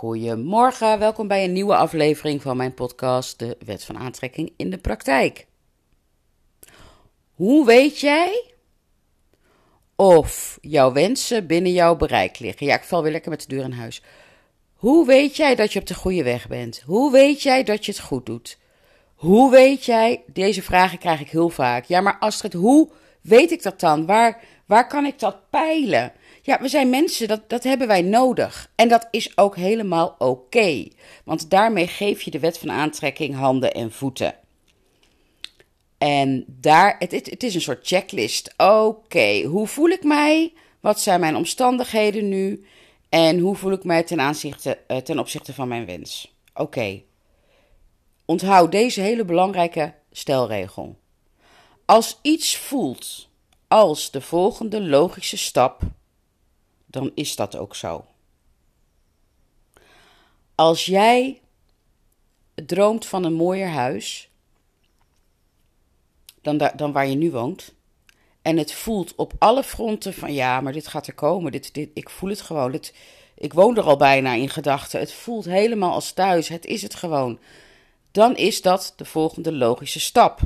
Goedemorgen, welkom bij een nieuwe aflevering van mijn podcast De Wet van Aantrekking in de Praktijk. Hoe weet jij of jouw wensen binnen jouw bereik liggen? Ja, ik val weer lekker met de deur in huis. Hoe weet jij dat je op de goede weg bent? Hoe weet jij dat je het goed doet? Hoe weet jij, deze vragen krijg ik heel vaak. Ja, maar Astrid, hoe weet ik dat dan? Waar, waar kan ik dat peilen? Ja, we zijn mensen, dat, dat hebben wij nodig. En dat is ook helemaal oké. want daarmee geef je de wet van aantrekking handen en voeten. En daar, het, het, is een soort checklist. Oké, hoe voel ik mij? Wat zijn mijn omstandigheden nu? En hoe voel ik mij ten, aanzichte, eh, ten opzichte van mijn wens? Oké. Onthoud deze hele belangrijke stelregel. Als iets voelt als de volgende logische stap, dan is dat ook zo. Als jij droomt van een mooier huis dan, dan waar je nu woont, en het voelt op alle fronten van ja, maar dit gaat er komen, dit, dit, ik voel het gewoon, ik woon er al bijna in gedachten, het voelt helemaal als thuis, het is het gewoon, dan is dat de volgende logische stap.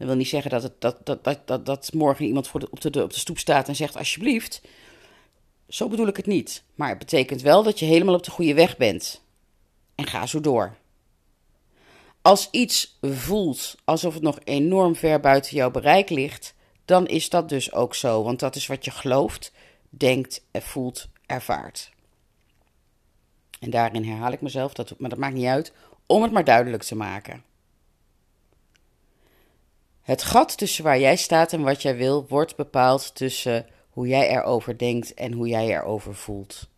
Dat wil niet zeggen dat, het, dat, dat, dat, dat, dat morgen iemand voor de, op, de, op de stoep staat en zegt alsjeblieft. Zo bedoel ik het niet. Maar het betekent wel dat je helemaal op de goede weg bent. En ga zo door. Als iets voelt alsof het nog enorm ver buiten jouw bereik ligt, dan is dat dus ook zo. Want dat is wat je gelooft, denkt, voelt, ervaart. En daarin herhaal ik mezelf, dat, maar dat maakt niet uit, om het maar duidelijk te maken. Het gat tussen waar jij staat en wat jij wil wordt bepaald tussen hoe jij erover denkt en hoe jij erover voelt.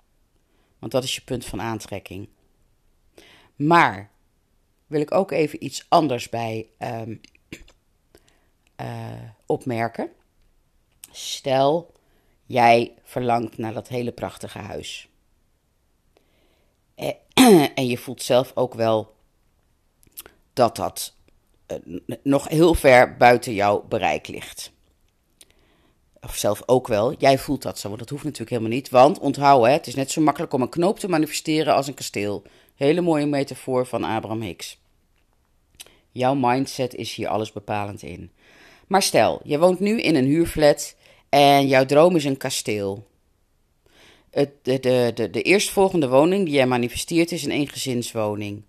Want dat is je punt van aantrekking. Maar wil ik ook even iets anders bij um, uh, opmerken. Stel, jij verlangt naar dat hele prachtige huis. En je voelt zelf ook wel dat dat eh, nog heel ver buiten jouw bereik ligt. Of zelf ook wel, jij voelt dat zo, want dat hoeft natuurlijk helemaal niet. Want onthoud, hè, het is net zo makkelijk om een knoop te manifesteren als een kasteel. Hele mooie metafoor van Abraham Hicks. Jouw mindset is hier alles bepalend in. Maar stel, je woont nu in een huurflat en jouw droom is een kasteel. Het, de, de, de, de eerstvolgende woning die jij manifesteert is een eengezinswoning.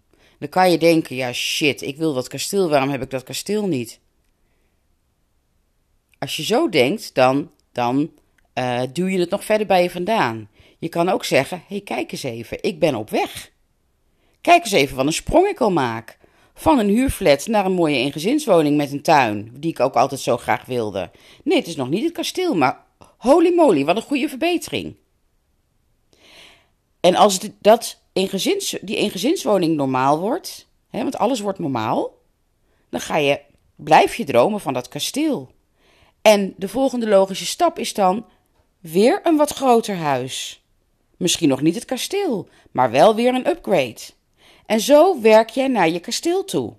Dan kan je denken, ja shit, ik wil dat kasteel, waarom heb ik dat kasteel niet? Als je zo denkt, dan, dan uh, duw je het nog verder bij je vandaan. Je kan ook zeggen, hé hey, kijk eens even, ik ben op weg. Kijk eens even wat een sprong ik al maak. Van een huurflat naar een mooie eengezinswoning met een tuin, die ik ook altijd zo graag wilde. Nee, het is nog niet het kasteel, maar holy moly, wat een goede verbetering. En als dat gezins, die eengezinswoning normaal wordt, hè, want alles wordt normaal, dan ga je, blijf je dromen van dat kasteel. En de volgende logische stap is dan weer een wat groter huis. Misschien nog niet het kasteel, maar wel weer een upgrade. En zo werk jij naar je kasteel toe.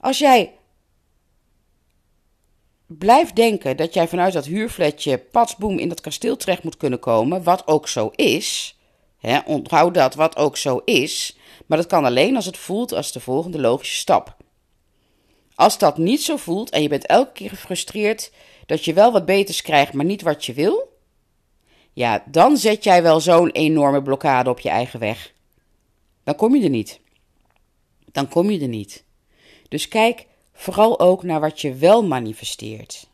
Als jij blijft denken dat jij vanuit dat huurflatje patsboom in dat kasteel terecht moet kunnen komen, wat ook zo is, onthoud dat, wat ook zo is, maar dat kan alleen als het voelt als de volgende logische stap. Als dat niet zo voelt en je bent elke keer gefrustreerd dat je wel wat beters krijgt, maar niet wat je wil, ja, dan zet jij wel zo'n enorme blokkade op je eigen weg. Dan kom je er niet. Dan kom je er niet. Dus kijk vooral ook naar wat je wel manifesteert.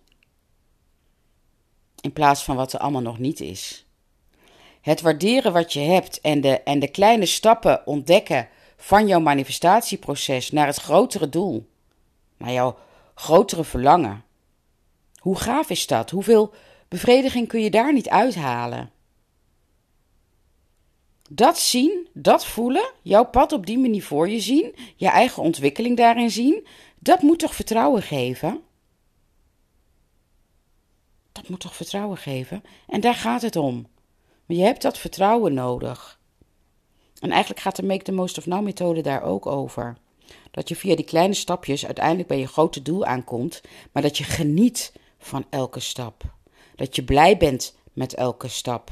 In plaats van wat er allemaal nog niet is. Het waarderen wat je hebt en de, en de kleine stappen ontdekken van jouw manifestatieproces naar het grotere doel, naar jouw grotere verlangen. Hoe gaaf is dat? Hoeveel bevrediging kun je daar niet uithalen? Dat zien, dat voelen, jouw pad op die manier voor je zien, je eigen ontwikkeling daarin zien, dat moet toch vertrouwen geven? Dat moet toch vertrouwen geven? En daar gaat het om. Maar je hebt dat vertrouwen nodig. En eigenlijk gaat de Make the Most of Now methode daar ook over. Dat je via die kleine stapjes uiteindelijk bij je grote doel aankomt, maar dat je geniet van elke stap. Dat je blij bent met elke stap.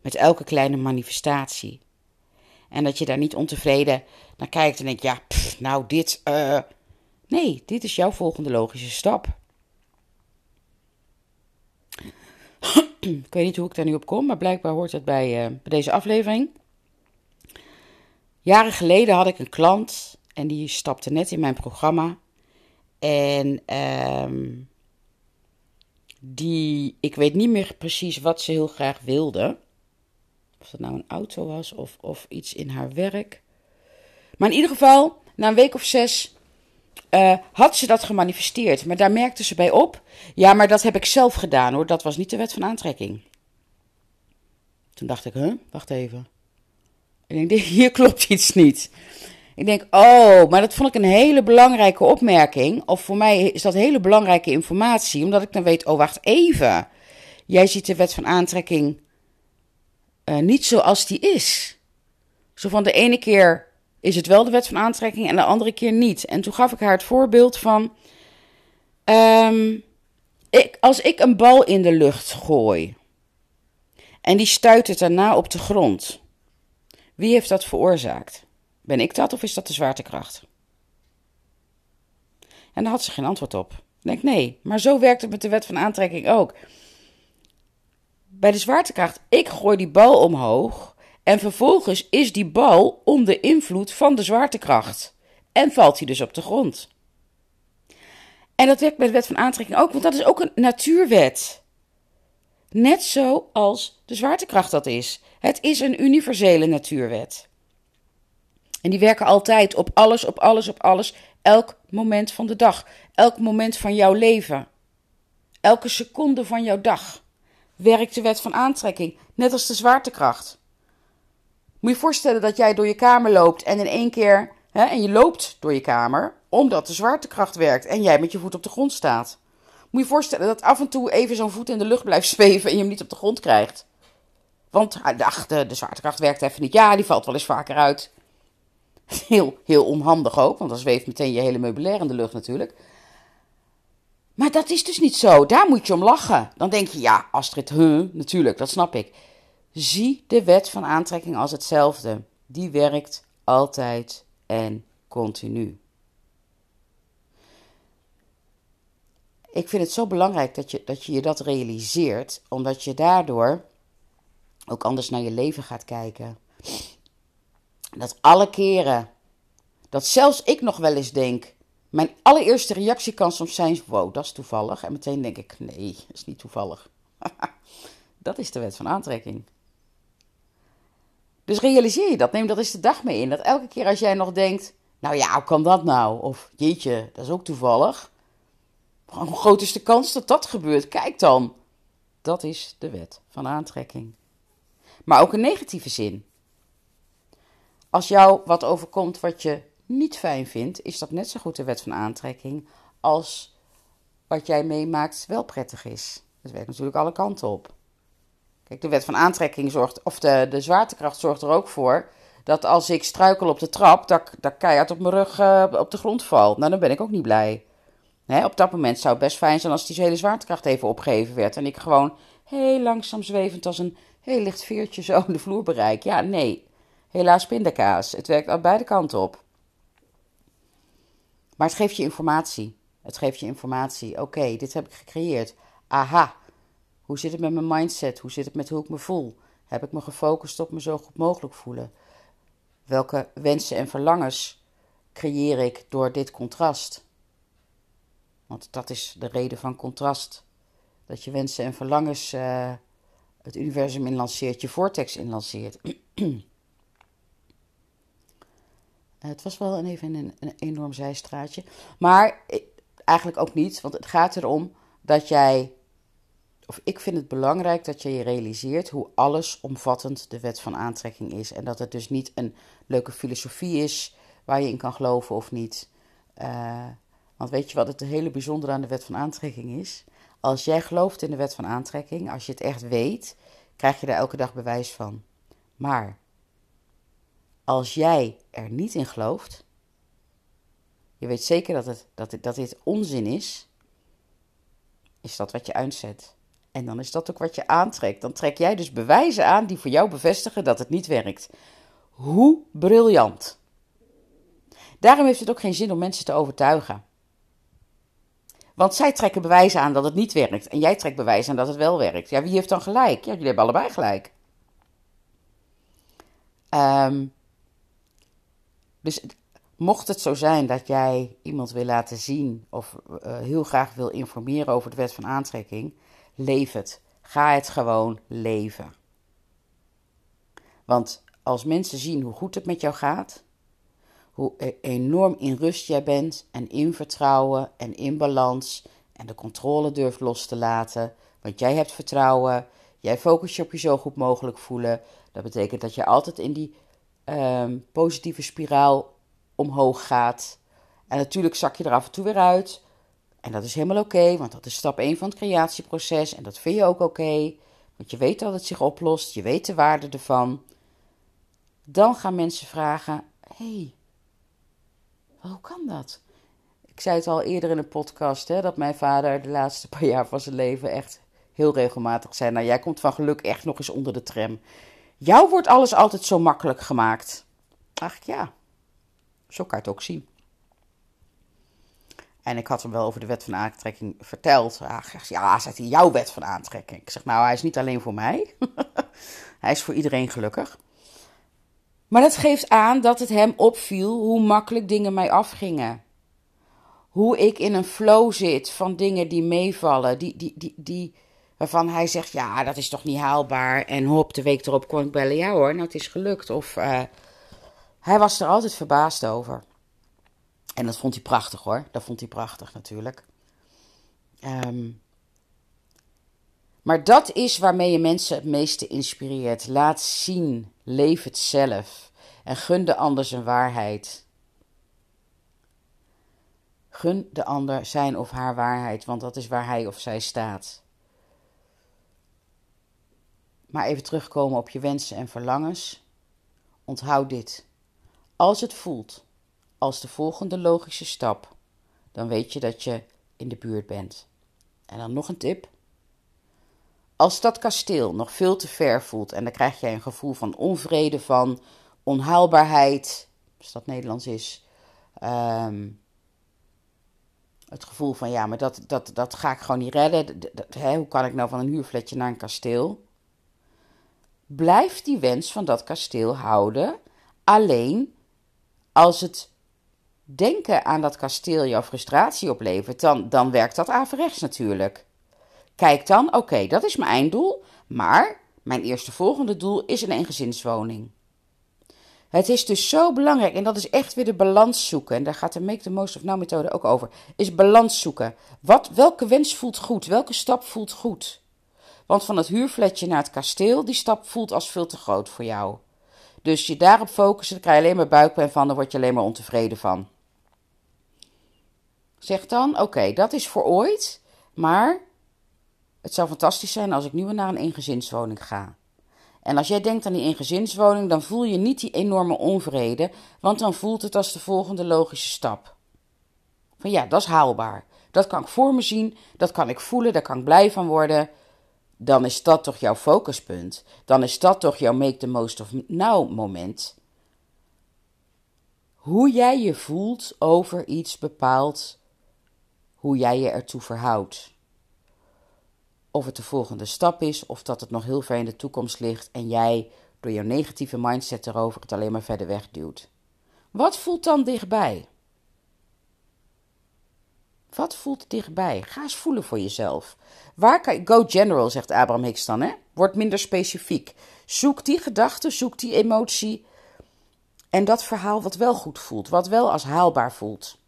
met elke kleine manifestatie. En dat je daar niet ontevreden naar kijkt en denkt: ja, nou, dit. Uh... Nee, dit is jouw volgende logische stap. Ik weet niet hoe ik daar nu op kom, maar blijkbaar hoort het bij, uh, bij deze aflevering. Jaren geleden had ik een klant en die stapte net in mijn programma. En ehm, die, ik weet niet meer precies wat ze heel graag wilde. Of dat nou een auto was of, of iets in haar werk. Maar in ieder geval, na een week of zes uh, had ze dat gemanifesteerd. Maar daar merkte ze bij op. Ja, maar dat heb ik zelf gedaan hoor. Dat was niet de wet van aantrekking. Toen dacht ik, huh? Wacht even. Ik denk, hier klopt iets niet. Ik denk, oh, maar dat vond ik een hele belangrijke opmerking. Of voor mij is dat hele belangrijke informatie. Omdat ik dan weet, oh, wacht even. Jij ziet de wet van aantrekking uh, niet zoals die is. Zo van de ene keer is het wel de wet van aantrekking en de andere keer niet. En toen gaf ik haar het voorbeeld van. Um, ik, als ik een bal in de lucht gooi. En die stuit daarna op de grond. Wie heeft dat veroorzaakt? Ben ik dat of is dat de zwaartekracht? En daar had ze geen antwoord op. Ik denk nee, maar zo werkt het met de wet van aantrekking ook. Bij de zwaartekracht, ik gooi die bal omhoog en vervolgens is die bal onder invloed van de zwaartekracht. En valt hij dus op de grond. En dat werkt bij de wet van aantrekking ook, want dat is ook een natuurwet. Net zoals de zwaartekracht dat is. Het is een universele natuurwet. En die werken altijd op alles, op alles, op alles, elk moment van de dag, elk moment van jouw leven, elke seconde van jouw dag. Werkt de wet van aantrekking, net als de zwaartekracht. Moet je voorstellen dat jij door je kamer loopt en in één keer, hè, en je loopt door je kamer, omdat de zwaartekracht werkt en jij met je voet op de grond staat. Moet je voorstellen dat af en toe even zo'n voet in de lucht blijft zweven en je hem niet op de grond krijgt. Want hij dacht, de, de zwaartekracht werkt even niet. Ja, die valt wel eens vaker uit. Heel, heel onhandig ook, want dan zweeft meteen je hele meubilair in de lucht natuurlijk. Maar dat is dus niet zo. Daar moet je om lachen. Dan denk je, ja, Astrid, huh, natuurlijk, dat snap ik. Zie de wet van aantrekking als hetzelfde. Die werkt altijd en continu. Ik vind het zo belangrijk dat je, dat je je dat realiseert, omdat je daardoor ook anders naar je leven gaat kijken. Dat alle keren, dat zelfs ik nog wel eens denk, mijn allereerste reactie kan soms zijn: wow, dat is toevallig. En meteen denk ik: nee, dat is niet toevallig. dat is de wet van aantrekking. Dus realiseer je dat, neem dat eens de dag mee in. Dat elke keer als jij nog denkt: nou ja, hoe kan dat nou? Of jeetje, dat is ook toevallig. Hoe groot is de kans dat dat gebeurt? Kijk dan. Dat is de wet van aantrekking. Maar ook een negatieve zin. Als jou wat overkomt wat je niet fijn vindt, is dat net zo goed de wet van aantrekking als wat jij meemaakt wel prettig is. Dat werkt natuurlijk alle kanten op. Kijk, de wet van aantrekking zorgt, of de, de zwaartekracht zorgt er ook voor dat als ik struikel op de trap, dat, dat keihard op mijn rug uh, op de grond val. Nou, dan ben ik ook niet blij. Hè, op dat moment zou het best fijn zijn als die hele zwaartekracht even opgegeven werd en ik gewoon heel langzaam zwevend als een heel licht veertje zo de vloer bereik. Ja, nee. Helaas pindakaas. Het werkt aan beide kanten op. Maar het geeft je informatie. Het geeft je informatie. Oké, dit heb ik gecreëerd. Aha. Hoe zit het met mijn mindset? Hoe zit het met hoe ik me voel? Heb ik me gefocust op me zo goed mogelijk voelen? Welke wensen en verlangens creëer ik door dit contrast? Want dat is de reden van contrast. Dat je wensen en verlangens uh, het universum inlanceert, je vortex inlanceert. het was wel even een, een enorm zijstraatje. Maar eigenlijk ook niet, want het gaat erom dat jij, of ik vind het belangrijk dat je je realiseert hoe allesomvattend de wet van aantrekking is. En dat het dus niet een leuke filosofie is waar je in kan geloven of niet. Uh, want weet je wat het hele bijzondere aan de wet van aantrekking is? Als jij gelooft in de wet van aantrekking, als je het echt weet, krijg je daar elke dag bewijs van. Maar als jij er niet in gelooft, je weet zeker dat, het, dat, dat dit onzin is, is dat wat je uitzet. En dan is dat ook wat je aantrekt. Dan trek jij dus bewijzen aan die voor jou bevestigen dat het niet werkt. Hoe briljant. Daarom heeft het ook geen zin om mensen te overtuigen. Want zij trekken bewijzen aan dat het niet werkt. En jij trekt bewijzen aan dat het wel werkt. Ja, wie heeft dan gelijk? Ja, jullie hebben allebei gelijk. Ehm, dus mocht het zo zijn dat jij iemand wil laten zien of uh, heel graag wil informeren over de wet van aantrekking, leef het. Ga het gewoon leven. Want als mensen zien hoe goed het met jou gaat, hoe e-, enorm in rust jij bent en in vertrouwen en in balans en de controle durft los te laten, want jij hebt vertrouwen, jij focust je op je zo goed mogelijk voelen. Dat betekent dat je altijd in die ehm, positieve spiraal omhoog gaat. En natuurlijk zak je er af en toe weer uit. En dat is helemaal oké, want dat is stap 1 van het creatieproces. En dat vind je ook oké, want je weet dat het zich oplost, je weet de waarde ervan. Dan gaan mensen vragen: hey, hoe kan dat? Ik zei het al eerder in een podcast, hè, dat mijn vader de laatste paar jaar van zijn leven echt heel regelmatig zei: Nou, jij komt van geluk echt nog eens onder de tram. Jou wordt alles altijd zo makkelijk gemaakt. Ach ja, zo kan je het ook zien. En ik had hem wel over de wet van aantrekking verteld. Ach, ja, zegt hij, jouw wet van aantrekking. Ik zeg, nou, hij is niet alleen voor mij. hij is voor iedereen gelukkig. Maar dat geeft aan dat het hem opviel hoe makkelijk dingen mij afgingen. Hoe ik in een flow zit van dingen die meevallen, die, die, die, die, waarvan hij zegt: Ja, dat is toch niet haalbaar. En hop, de week erop kon ik bellen: Ja hoor, nou het is gelukt. Of uh, hij was er altijd verbaasd over. En dat vond hij prachtig hoor. Dat vond hij prachtig natuurlijk. Um, maar dat is waarmee je mensen het meeste inspireert. Laat zien, leef het zelf en gun de ander zijn waarheid. Gun de ander zijn of haar waarheid, want dat is waar hij of zij staat. Maar even terugkomen op je wensen en verlangens. Onthoud dit. Als het voelt als de volgende logische stap, dan weet je dat je in de buurt bent. En dan nog een tip. Als dat kasteel nog veel te ver voelt en dan krijg je een gevoel van onvrede, van onhaalbaarheid, als dat Nederlands is, ehm, het gevoel van ja, maar dat, dat, dat ga ik gewoon niet redden. hè, hoe kan ik nou van een huurfletje naar een kasteel? Blijf die wens van dat kasteel houden. Alleen als het denken aan dat kasteel jouw frustratie oplevert, dan, dan werkt dat averechts natuurlijk. Kijk dan, oké, dat is mijn einddoel, maar mijn eerste volgende doel is een eengezinswoning. Het is dus zo belangrijk, en dat is echt weer de balans zoeken. En daar gaat de Make the Most of Now methode ook over. Is balans zoeken. Wat, welke wens voelt goed? Welke stap voelt goed? Want van het huurfletje naar het kasteel, die stap voelt als veel te groot voor jou. Dus je daarop focussen, dan krijg je alleen maar buikpijn van, dan word je alleen maar ontevreden van. Zeg dan, oké, dat is voor ooit, maar het zou fantastisch zijn als ik nu naar een eengezinswoning ga. En als jij denkt aan die eengezinswoning, dan voel je niet die enorme onvrede, want dan voelt het als de volgende logische stap. Van ja, dat is haalbaar. Dat kan ik voor me zien, dat kan ik voelen, daar kan ik blij van worden. Dan is dat toch jouw focuspunt. Dan is dat toch jouw make the most of now moment. Hoe jij je voelt over iets bepaalt hoe jij je ertoe verhoudt of het de volgende stap is, of dat het nog heel ver in de toekomst ligt en jij door jouw negatieve mindset erover het alleen maar verder wegduwt. Wat voelt dan dichtbij? Wat voelt dichtbij? Ga eens voelen voor jezelf. Waar kan je, go general, zegt Abraham Hicks dan, hè? Word minder specifiek. Zoek die gedachte, zoek die emotie en dat verhaal wat wel goed voelt, wat wel als haalbaar voelt.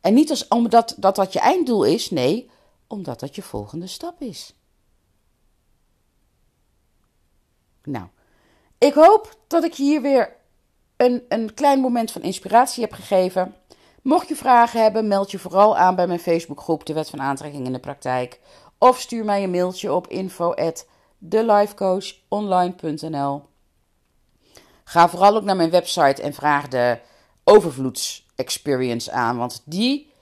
En niet als, omdat dat, dat je einddoel is, nee, omdat dat je volgende stap is. Nou, ik hoop dat ik je hier weer een, een klein moment van inspiratie heb gegeven. Mocht je vragen hebben, meld je vooral aan bij mijn Facebookgroep De Wet van Aantrekking in de Praktijk. Of stuur mij een mailtje op info Ga vooral ook naar mijn website en vraag de overvloedsexperience aan, want die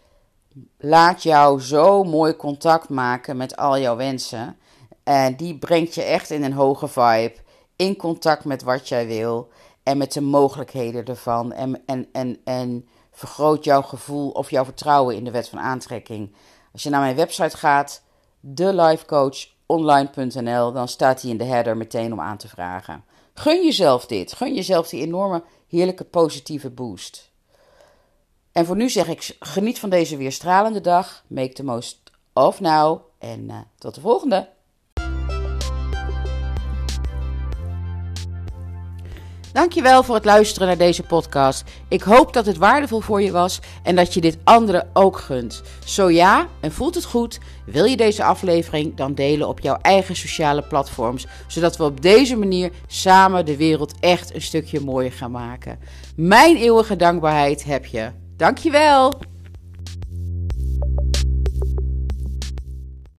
laat jou zo mooi contact maken met al jouw wensen. En die brengt je echt in een hoge vibe. In contact met wat jij wil. En met de mogelijkheden ervan. En, en, en, en vergroot jouw gevoel of jouw vertrouwen in de wet van aantrekking. Als je naar mijn website gaat, thelifecoachonline.nl, dan staat hij in de header meteen om aan te vragen. Gun jezelf dit. Gun jezelf die enorme, heerlijke, positieve boost. En voor nu zeg ik: geniet van deze weer stralende dag. Make the most of now. En uh, tot de volgende. Dankjewel voor het luisteren naar deze podcast. Ik hoop dat het waardevol voor je was en dat je dit anderen ook gunt. Zo ja, en voelt het goed, wil je deze aflevering dan delen op jouw eigen sociale platforms, zodat we op deze manier samen de wereld echt een stukje mooier gaan maken. Mijn eeuwige dankbaarheid heb je. Dankjewel!